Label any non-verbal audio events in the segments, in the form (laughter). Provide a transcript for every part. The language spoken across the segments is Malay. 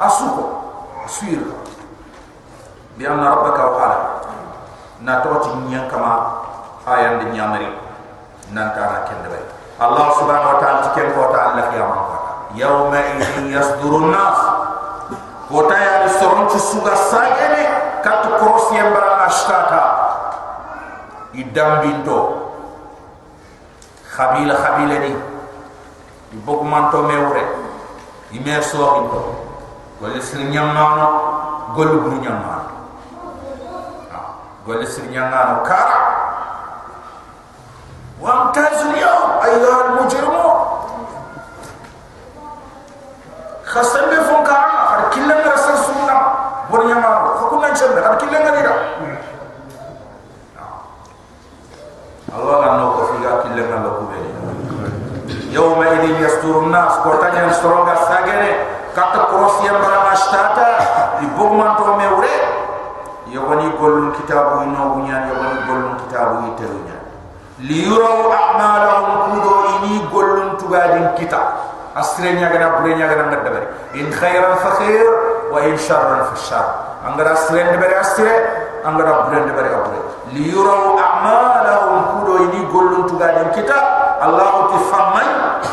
asuko suir bi anna rabbaka wa ala na toti nyan kama ayan de nyamari nan ta na kende bay allah subhanahu wa ta'ala tiken ko ta allah ya ma yawma idin yasduru nas ko ta ya soron ci suga sagene kat cross yembara ashtata idam binto khabila khabila ni ibok manto mewre imer so into golle siri ñammaano ha, golle buru ñammaano golle siri ñammaano kara wamtazu lyom ayuha almujrimu khasambe fonkaa xar killa ngara sar sunna buru ñammaano xakunnancemme xar killa ngani da mm. Liyuraw a'malahum kudo ini gollun tugadin kita. Asre nya gana bure nya gana ngadda bari in khairan fa khair wa in sharran fa shar angara asre ne bari asre angara bure ne bari bure liyuraw a'malahum kudo ini gollun tugadin kita. Allah ti famman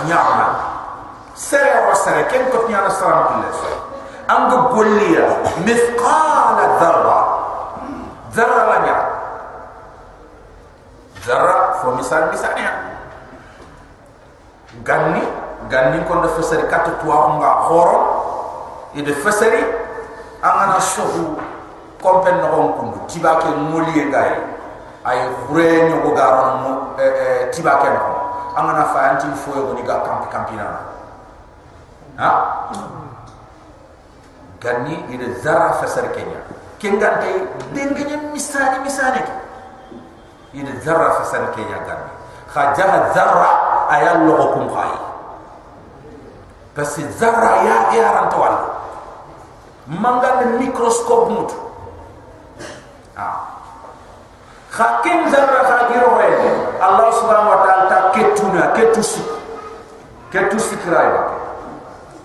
nyama sere wa sere ken ko nyana salam billah anga golliya mithqala dharra. Dharra la nyama zarra fo misal misal ya ganni ganni ko do fesari kat tuwa nga khoro e de fesari angana shohu kompen no on kundu tibake muli ngai ay khure nyo go garon mo e e tibake no angana fa anti fo yo ni ga kampi kampina ha? Ganni e de zarra fesari kenya kengante dengenya misani misani yidi zarra fa san ke ya gambi kha jaha zarra ayal lo kum khay parce zarra ya ya ran to wal manga le microscope mut ah kha ken zarra kha giro re allah subhanahu wa ta'ala ta ketuna ketusi ketusi kraya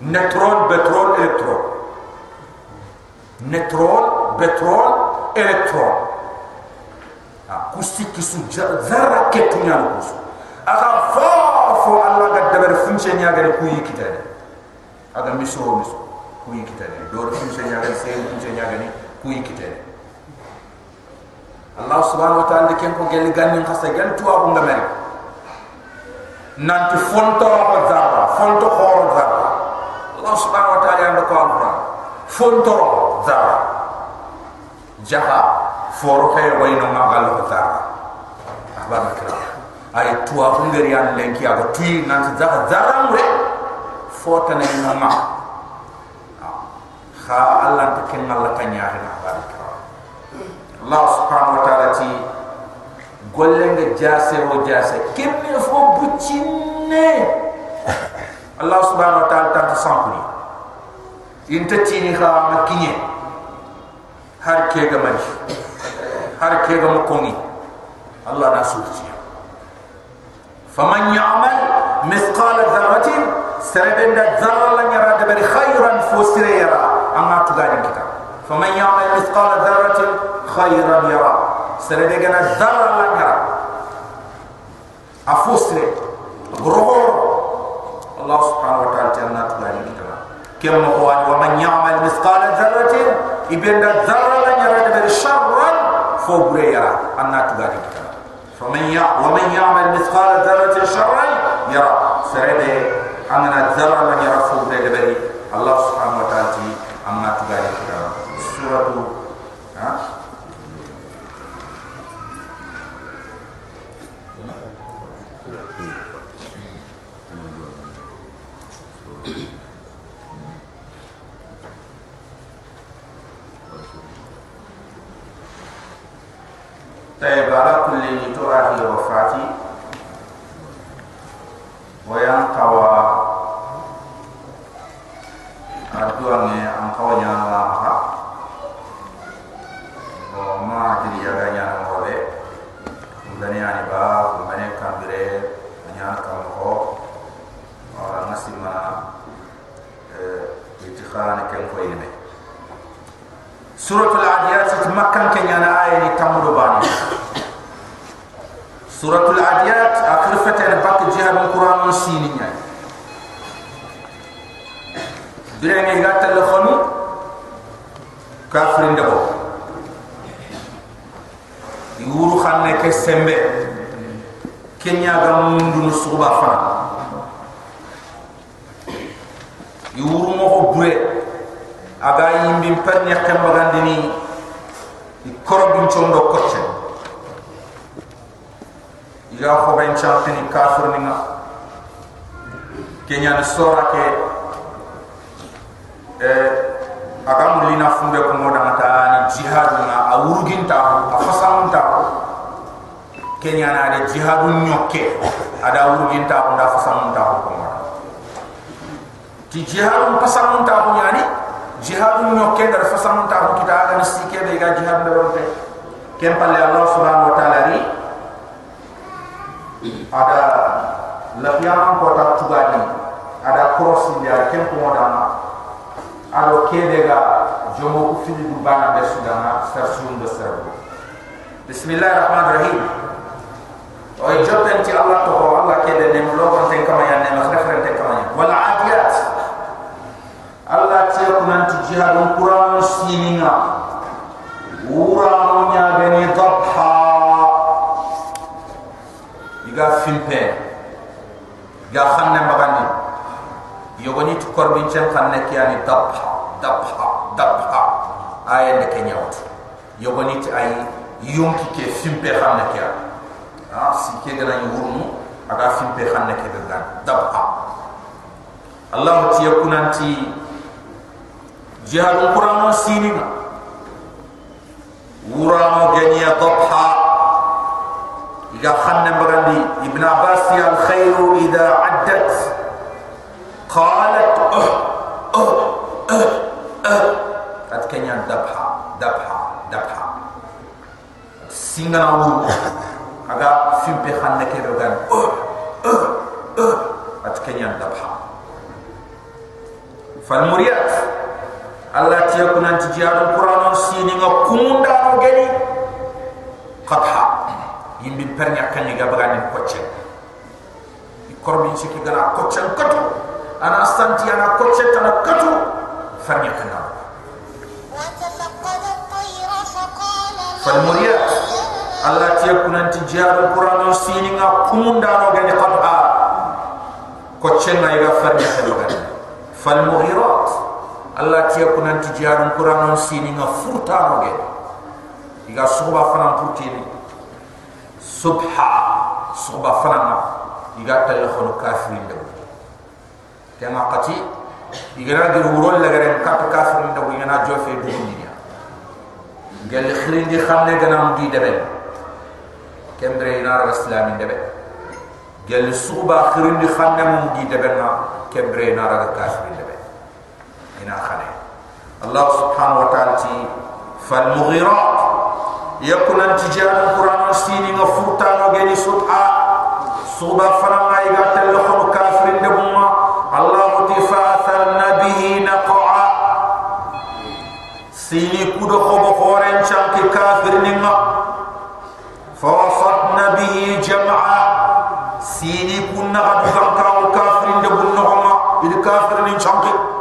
neutron petrol electron neutron petrol electron kusti kisu zarra ketu nya kusu aga fo fo alla ga dabar funche nya ga ku yi kitane aga miso miso ku yi kitane do funche nya ga se funche nya ga ni ku yi kitane allah subhanahu wa ta'ala ken ko gel ganin khassa gel tuwa ko ngamari nanti fonto ko zarra fonto ko zarra allah subhanahu wa ta'ala ndo ko alquran. Fonto zarra jaha foro kay way no magal ko ta ahbar makra ay tuwa ngari an lenki aga tuy nan za zaram re fota ne no ma kha allah ta ken allah ta nya ha ahbar makra allah subhanahu wa ta'ala ti gollenge jase o jase. Kemme fo buccinne allah subhanahu wa ta'ala ta sankuni inta tini kha makinye har ke gamari har ke ga mokongi Allah na suci. Faman ya'mal mithqala dharratin sarabin da dharra la nyara da bari khayran fusira yara amma tugani kita. Faman ya'mal mithqala dharratin khayran yara sarabin da dharra la nyara afusire groho Allah subhanahu wa ta'ala janna tugani kita. Kem mo wa man ya'mal mithqala dharratin ibenda dharra la sharran man ya'mal mithqala dharratin sharran yara sarade anna dharra la yara fo bure de bari allah subhanahu wa ta'ala ti amma tuga di kita suratu طيب على كل تؤهل وفاتي وينقوى أدوان أنقوى الله وما أدري يغني نمولي ngani ani ba ngani kambire nya kamko ora nasima eh itu خان كان كوينه سورة العاديات مكان كان suratul adiyat akhir fatan bak jiha bil qur'an sininya direne ga telefonu kafirin dabo yuru xanne ke sembe kenya ga mundu suba fa yuru mo ko bure aga yimbim pernya kambagandini korobin chondo kocce iga ko ben chantini kafir ninga kenya ni sora ke? Eh aga mulina fumbe ko moda mata ni jihad na awurugin ta afasamun ta kenya na de jihadun nyokke ada awurugin ta ko da afasamun ta ko ti jihadun pasamun ta ko yani jihadun no ke? Dar fasamun ta ko kita aga ni sike be ga jihad ronte kem palle allah subhanahu wa taala. ni ada lafiyaman ko ta tugani ada ni ada kem ko modama ado ke de jomo ku fili du bana be sudana sersun de serbo bismillahir rahmanir rahim o jotten ti allah to allah ke de ne logon ten kama ya ne ma khafren ten kama ya wal adiyat Allah tiya kunanti jihadun Quran sininga urano nyagani dhabha iga fimpe iga khanne magandi yogoni tu korbin chen khanne kiyani dhabha dhabha dhabha aya ne kenyawt yogoni ti ay yonki ke fimpe khanne kiya ha si ke gana yurnu aga fimpe khanne ke gan dhabha Allah tiya kunanti jihad القرآن سينما ورام جنيا ضبحا إذا خلنا بغندي ابن عباس الخير إذا عدت قالت أه أه أه أه أتكنيا دبحا دبحا دبحا سينغنا وو أغا فيم بخان نكي بغان أه أه أه أتكنيا دبحا فالمريات Allah tiya kunan ti jiadu Qur'an sini nga kumunda no geni qatha Yimbi pernya kan ni gabagani kocce i korbi ci ki gana kocce katu ana santi ana kocce tan katu farnya kan na fal muriyat Allah tiya kunan ti jiadu Qur'an sini nga kumunda no geni qatha kocce na iga farnya kan fal mughirat Allah tiya kunan ti jiarun Qur'an subha. Suba fana. Na iga telephone kafirin de kema qati iga na dir wurol la garen kat kafirin de iga na jofe du ni ya gel khirin di xamne ganam di debe kembre ina rasulami debe gel suba khirin di xamne mum di debe na kembre ina ra kafirin ina khane. Allah subhanahu wa ta'ala ti fal mughirat yakun antijal alquran sini nga furta no geni subha suba fana ma iga tel khon kafirin de bumma. Allah ti fa tharna bihi naqa sini kudo khobo khoren chanki kafirin nga. Fa wasatna bihi jam'a sini kunna gadu kan kafirin de bunno ma il kafirin chanki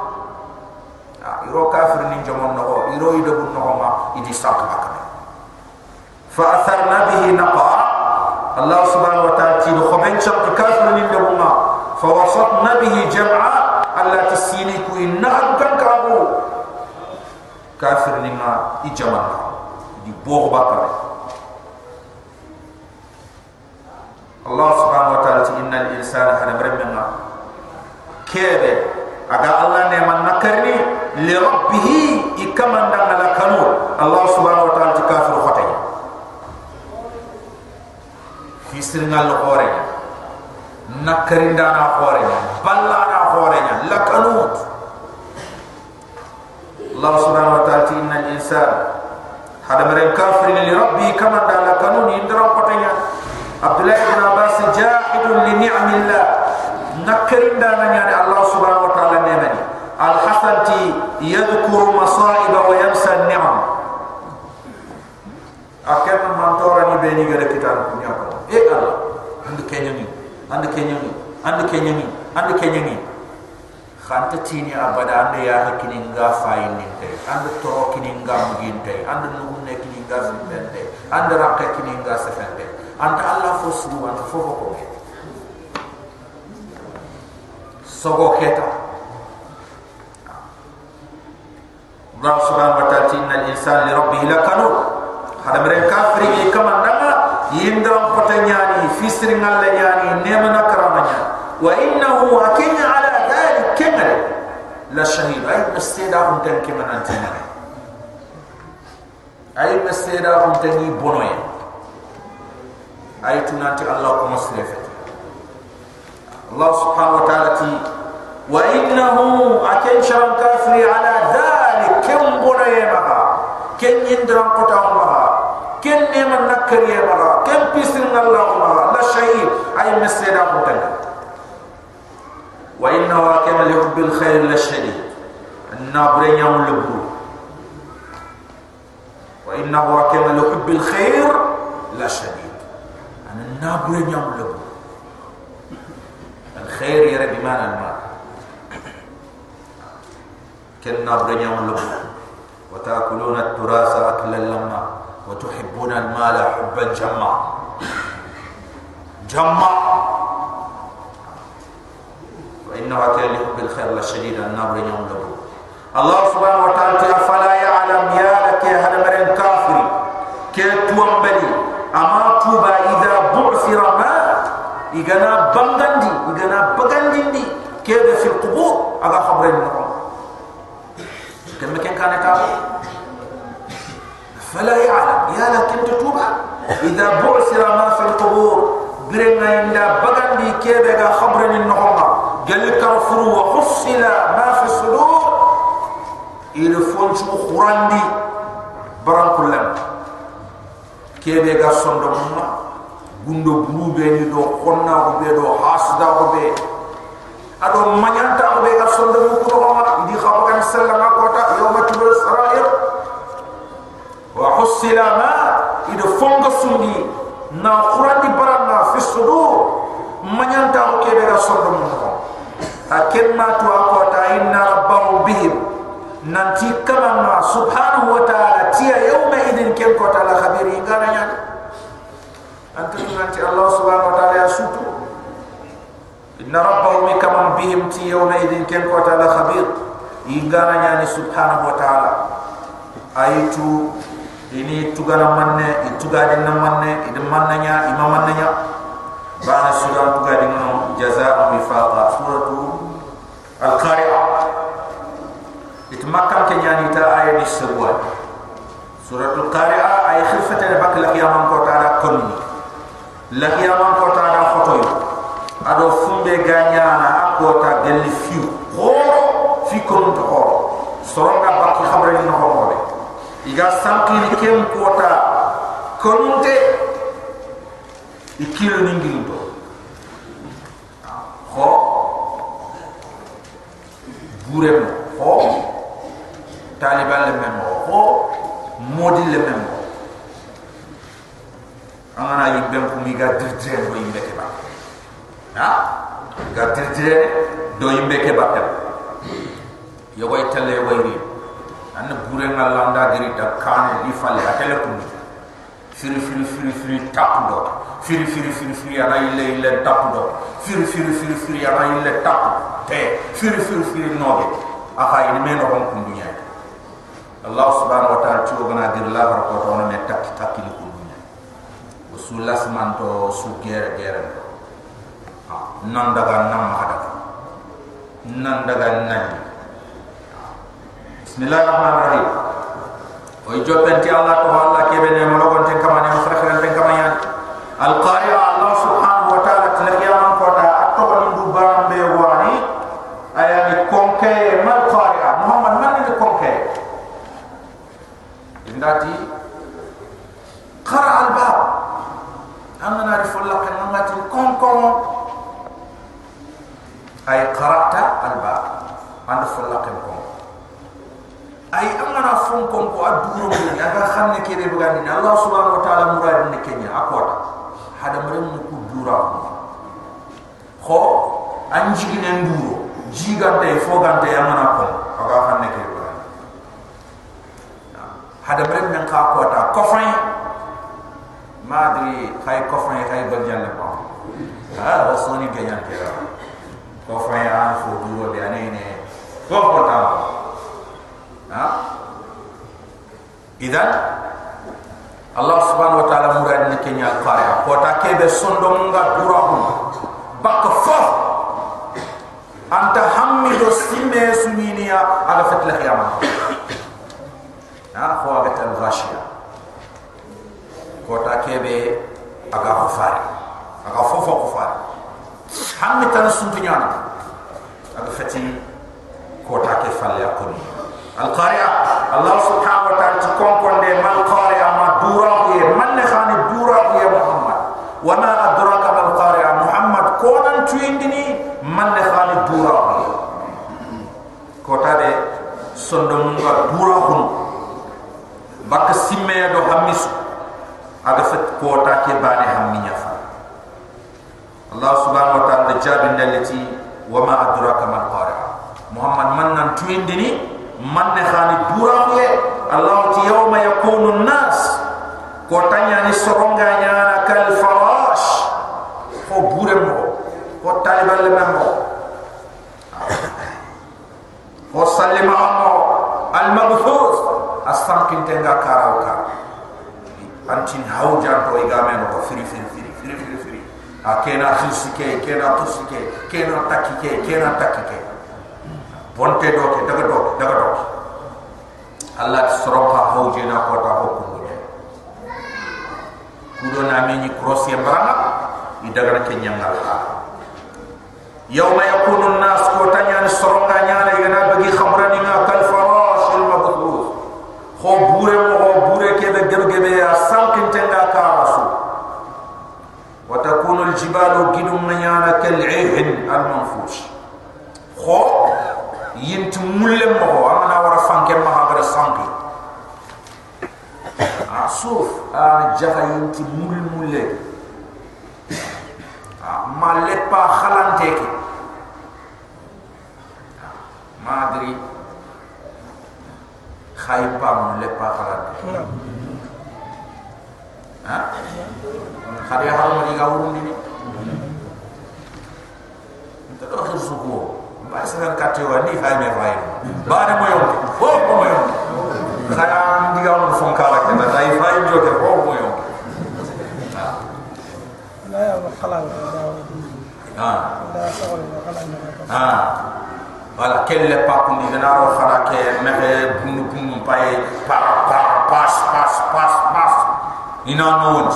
iro kafir ni jomon no iro ide bun no ma idi sak makame فاثر به نقا الله سبحانه وتعالى تيد خبن شق كافر من دبوما فوسطنا به جمعا الا تسينيكو انهم كان كابو كافر لما اجمع دي بوغ بكر الله سبحانه وتعالى ان الانسان هذا بربنا كيف اغا الله نعم نكرني لربه كما دنا الله سبحانه وتعالى fisir ngal hore nya nakari ndana hore balla na hore lakanut Allah subhanahu wa ta'ala inna al-insan hada mar kafir li rabbi kama da lakanun indara patanya Abdullah bin Abbas jahidun li ni'mi Allah nakari ndana nya Allah subhanahu wa ta'ala nemani al-hasan ti yadhkuru masa'iba wa yamsa an-ni'am akan mantora ni beni gara kita punya apa? Eh Allah anda kenya ni anda kenya ni anda kenya ni anda kenya ni. Khanta tini abada anda ya hakini nga fain ni te anda toro kini nga mugin te anda nungune kini nga zimben te anda rakka kini nga sefen te anda Allah fosu anda fofo koke sogo keta. Allah subhanahu wa ta'ala inna al-insan li rabbih lakanu فسدو عند فوفو كومي سوغو كيتا الله سبحانه وتعالى إن الإنسان لربه لكنور هذا مرين كافرين كما نما يندرم فتنياني في سرين الله يعني نيمنا كرامنا وإنه أكين على ذلك كمل لا شهيد أي مستيدا هم تنكي من أنتنا أي مستيدا هم تنكي بنوي أي تنانتي الله كما سلفت الله سبحانه وتعالى وإنه أكين شرم كافري على ذلك كم بنوي كن نعم نكر يا مرا كن بيسن الله مرا لا شيء. أي مسيرة مدن وإن راكم لحب الخير للشدي النابرين يوم لبرو وإن راكم لحب الخير للشدي أن النابرين يوم لبرو الخير يا ربي مانا المال كن نابرين يوم لبرو وتأكلون التراث أكلا لما. وتحبون المال حبا جما. جما. وإنه كان لحب الخير لشديد النار يوم له الله سبحانه وتعالى أفلا يعلم يا لك هذا مرين كافر؟ كي تومبلي؟ أما توبا إذا بعثر ما؟ إغنا بغندي إغنا بغندي. كيف في القبور؟ أغا خبرين لكم كم كان كافر؟ فلا يعلم. يا لكن تتوبا إذا بعثر ما في القبور برنا إلا بغن دي كيبغا خبر النهار قال كرفر وحصل ما في الصدور. إلى فونش أخران دي بران كلام كيبغا صندوقنا gundo bulube ni do konna ko be do hasda ko be ado manyanta ko be ga sondo ko ko ma di khabagan sallama ko ta yawma sarai تبل السرائر وحصل ما إلى فونغ سوندي نا خراندي بران في الصدور مانيانتا او كيبي غا سوندو مما akenna tu akota inna rabbahu bihim nanti kama ma subhanahu wa ta'ala tiya yawma idin ken ko ta'ala khabiri ngana nya antu nanti allah subhanahu wa ta'ala ya sutu inna rabbahu kama bihim ti yawma idin ken ini tugana manne i tugadi na manne i de mannanya i ma mannanya bana sura tugadi no jaza bi faqa suratu al qari'a itmakkam ke nyani ta ayi di sebuah. Suratu qari'a ay khifatan bak la qiyamam ko ta da kon ni. La qiyamam ko ta da yi ado fumbe ganyana akota gelli fiu ko fi kon to iga sankini ken kota konunte ikilo ningirinto ho guremo ho taliban le memo. Ho modi le memo. Angana yibben kumi ga dirtire do yimbe keba ha ga dirtire do yimbe keba yogoy telle yogoy rii tele an burem Allah nda diri da kane di falle atele ko firi firi firi firi tap do firi firi firi firi ana ile ile tap do firi firi firi firi ana ile tap te firi firi firi no be aka ini men no kon dunya Allah subhanahu wa ta'ala chuo gana dir la har ko to ne tak tak ni kun dunya usulas man to su gere gere nan daga nam hada nan daga nan bismillahirrahmanirrahim. Oy jopenti Allah to Allah kebe ne mo logon ten kamane mo frekhren ten kamane al qari'a Allah subhanahu wa ta'ala tlaqiyam ko ta atto ko ndu baram be wani ayani konke mal qari'a muhammad man ni konke indati qara al bab amna ri fulla kan ngati kon kon ay qara'ta al bab and fulla kan ay amana fon kon ko aduro ni aga xamne ke be bugandi ni allah subhanahu wa ta'ala murad ni kenya akota hada mare mu ku dura ko anji ne nduro jigante fo gante amana ko aga xamne ke be hada mare men ka kota kofrin madri khay kofrin khay bal janna ko ha wasoni ganyan ke kofrin an fo duro be anene ko ko ha? Idan Allah subhanahu wa ta'ala murad ni kenya qara ko ta ke be sondo nga durahu bak fo anta hamido simme suminia ala fatla khiyama ha? Ko aga tal ghashiya ko ta ke be aga khufari aga fo fo khufari hammi tan suntunyana aga fati ko ta ke falle akoni القارئة الله سبحانه وتعالى تكون كون دي ما القارئة ما دورا هي من خاني دورا هي محمد وما أدراك ما القارئة محمد كون تويندني من خاني دورا هي كوتا دي سندمونغا دورا هن بك سيمي دو هميسو aga fet kota ke bani hamminya fa Allah subhanahu wa ta'ala jabin dalati wa ma adraka mal man ne khani dura ye allah ti yawma yakunu nas ko tanya ni soronga nyana kal farash ko bure mo. Ko talibal le mo. Ko sallima mo. Al mabthus asfan kin tenga karauka antin hawja ko igame no ko firi firi firi firi firi firi. Akena khisike kena tusike kena takike kena takike bonte do daga do Allah soropa hauje na ko ta ko kundu kudo na me ni cross ya barama i daga na kenya ngal ha yawma yakunu an-nas ko tanya ni soronga nyana igana bagi khamrani nga kal farash al mabthus kho bure mo kho bure ke be gebe gebe ya sankin tenga ka rasu wa takunu al-jibalu gidum nyana kal 'ihn al-manfush kho yinti mulle mo amana wara fanke ma ha bara sanki asuf a jaha yinti mulle mulle ma lepa khalante ki madri khaypa mo lepa khalante ha khadi ha mo diga wurundi ni ntado khirsuko ba sa katti wa ni fa me fay ba ne mo yonki fo ko mo yonki khaya ndiga on fon kala ke na dai fay joke fo mo yonki la ha. Ha. Wala kelle pa ko ni na ro khara ke me bunu bunu pay pa pa pas pas pas pas. Ina no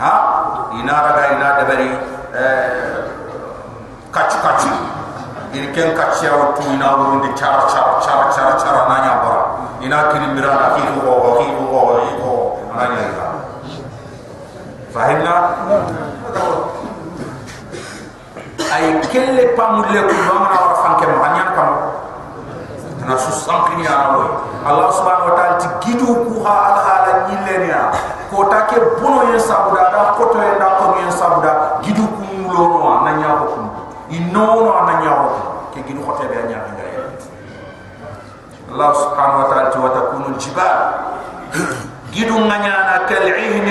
ha? Ina raga ina dabari eh kachu kachu ini ken kaccia o tu ina wuru di cara cara cara cara cara nanya bara ina kini mirana ki ko ko ki ko ko ko ila fahimna ay kelle pamulle ko bamana wara fanke mo hanyan kam na su sankini ya no allah subhanahu wa ta'ala ti gidu ku ha al hala nyilenia ko take bono yen sabuda da ko to en da ko yen sabuda gidu ku lo no nanya ko ku inono ananya ko ke gidu khote be anya ngare Allah subhanahu wa ta'ala wa takunu jibal. (coughs) Gidu nganya na kal ihn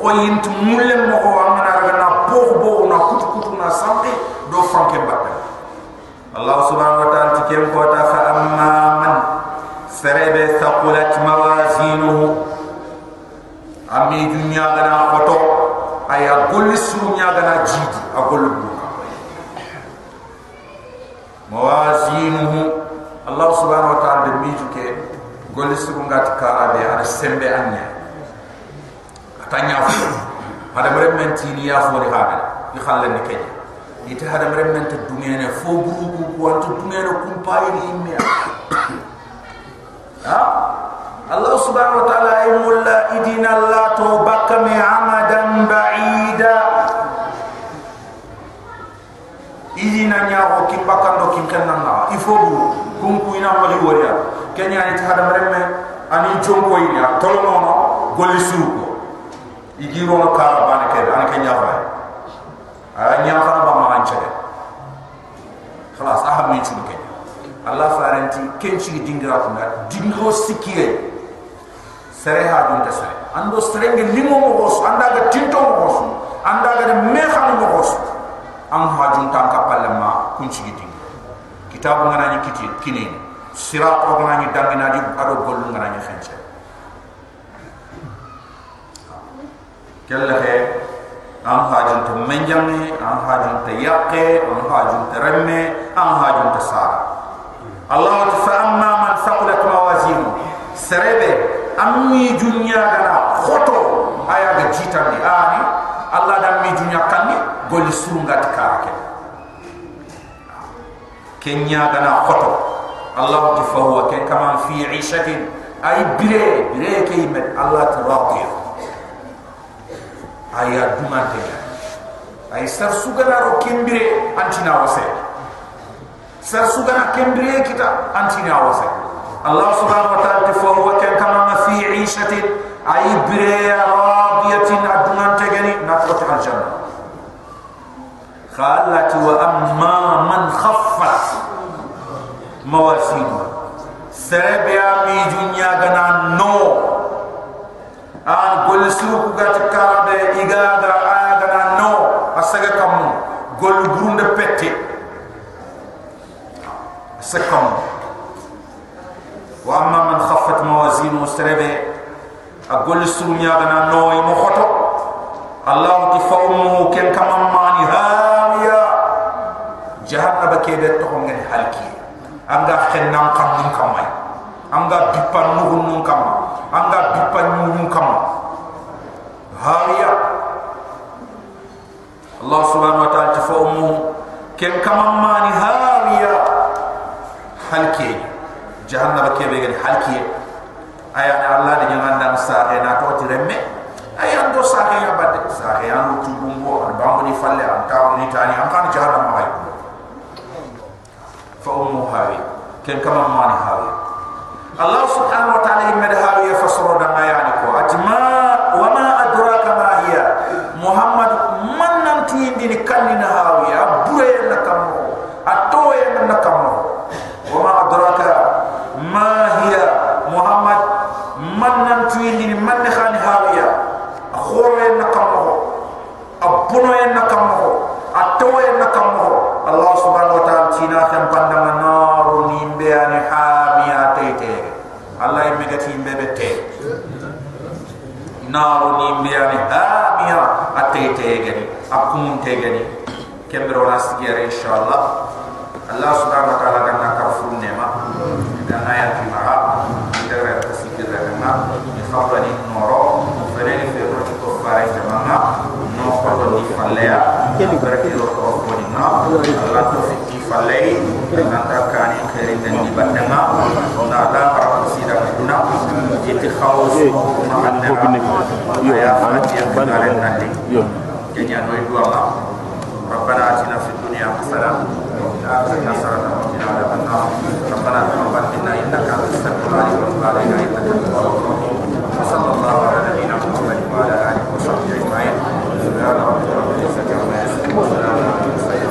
khoyint mulle mo ko amana raga na bo bo na kutu kutu na sambe do franke batta Allah subhanahu wa ta'ala tikem ko ta fa amma man sarebe thaqulat mawazinuhu. Ami dunya gana khoto aya golli suru nya gana jidi a buka mawazinuhu. Allah subhanahu wa ta'ala de miju ke golli suru ngat kara be ada sembe anya atanya fu ada mere menti ni (coughs) ya fu ni hada ni khalle ni kenya ite hada mere menti dunya ne fo buru ku ku antu dunya ne kum payi ni me ha Allah subhanahu wa ta'ala ay mulla idina la to bakame amadan ba'ida. Idina nyaho ki bakando ki kanna ifo bu kunku ina mali wariya kenya ni hada mereme ani jonko ini a tolono no golli suko igiro no kara bana ke an kenya fa a nya fa ba ma anche khalas aham ni chuke allah faranti kenchi dingira ko na dingo sikiye. Sere ha dun ta sere. Ando strenge limo mo gos anda ga tinto mo gos anda ga me kham mo gos am ha dun tan ka palama kunchi dingira. Kitabu ngana ni kiti kini sirat ko ngana ni dangina di ado gollu ngana ni khenche kella he an hajun to menjame an hajun to yakke an hajun to remme an hajun to sara allah ta fa amma man thaqulat mawazinu serebe ammi dunya gana khoto aya ga jitandi ani allah da mi dunya kanni golli surunga tikarake kenya gana khoto. Allah ta fa huwa kama fi ishatin. Ay bire bire yimet allah ta radiya aya dumante ay sar sugana ro kembire antina wase sar sugana kembire kita antina wase allah subhanahu wa ta'ala fa huwa kan kama fi 'ishatin ay bire radiyatin adumante gani nafrat aljanna khalati wa amma man khaffat mawasinu serbia mi dunya gana no an gol suku gat karabe igaga aga na no asaga kam gol burunde pette sakam wa amma man khaffat mawazin mustarebe a gol sunya gana no i mo khoto. Allah ti fawmu ken kam mani hamiya. Jahannaba ke be to ngen halki. Anga khennam kam mun kamay anga bipan nuhun nun anga bipan nyun kam hariya Allah subhanahu wa ta'ala tafa ummu ken kam mani hariya halki. Jahannam ke be gen halki. Aya Allah de nyan dan sa e na to tiremme aya ndo sa ke ya bad sa ke ya no tu bumbo ba ni falle ta ni tani an kan jahannam ma fa ummu hariya ken kam mani hariya Allah subhanahu wa ta'ala yimma hawiya fasro da ayani ko atma wa ma adraka ma hiya. Muhammad man nan tindi ni kanina hawiya bure na kamo atoye na kamo wa ma adraka ma hiya Muhammad man nan tindi ni man khani hawiya khore na kamo abuno na kamo atoye na kamo Allah subhanahu wa ta'ala tina kan pandang naru ni beani hamia tete Allah yang megati mbebe te naru ni beani hamia atete gani akum te gani kembro nasigere inshallah Allah subhanahu wa ta'ala kan nakafur nema dan ayat maha dere tasikir dana ni khabani noro fereni fe roti ko fare jamanga no ko ni falea berarti ro ko ko ni na Allah to fi falei nanta kani khere den di bandanga na da para sida kuna jiti ma anna yo kanare nandi yo. kenya no السلام آخر نصرة من على النار ربنا تقبلنا إنك أنت السميع العليم وعلينا إنك الغفور وصلى الله على نبينا محمد وعلى آله وصحبه أجمعين سبحان ربك رب العزة عما يصفون وسلام على المرسلين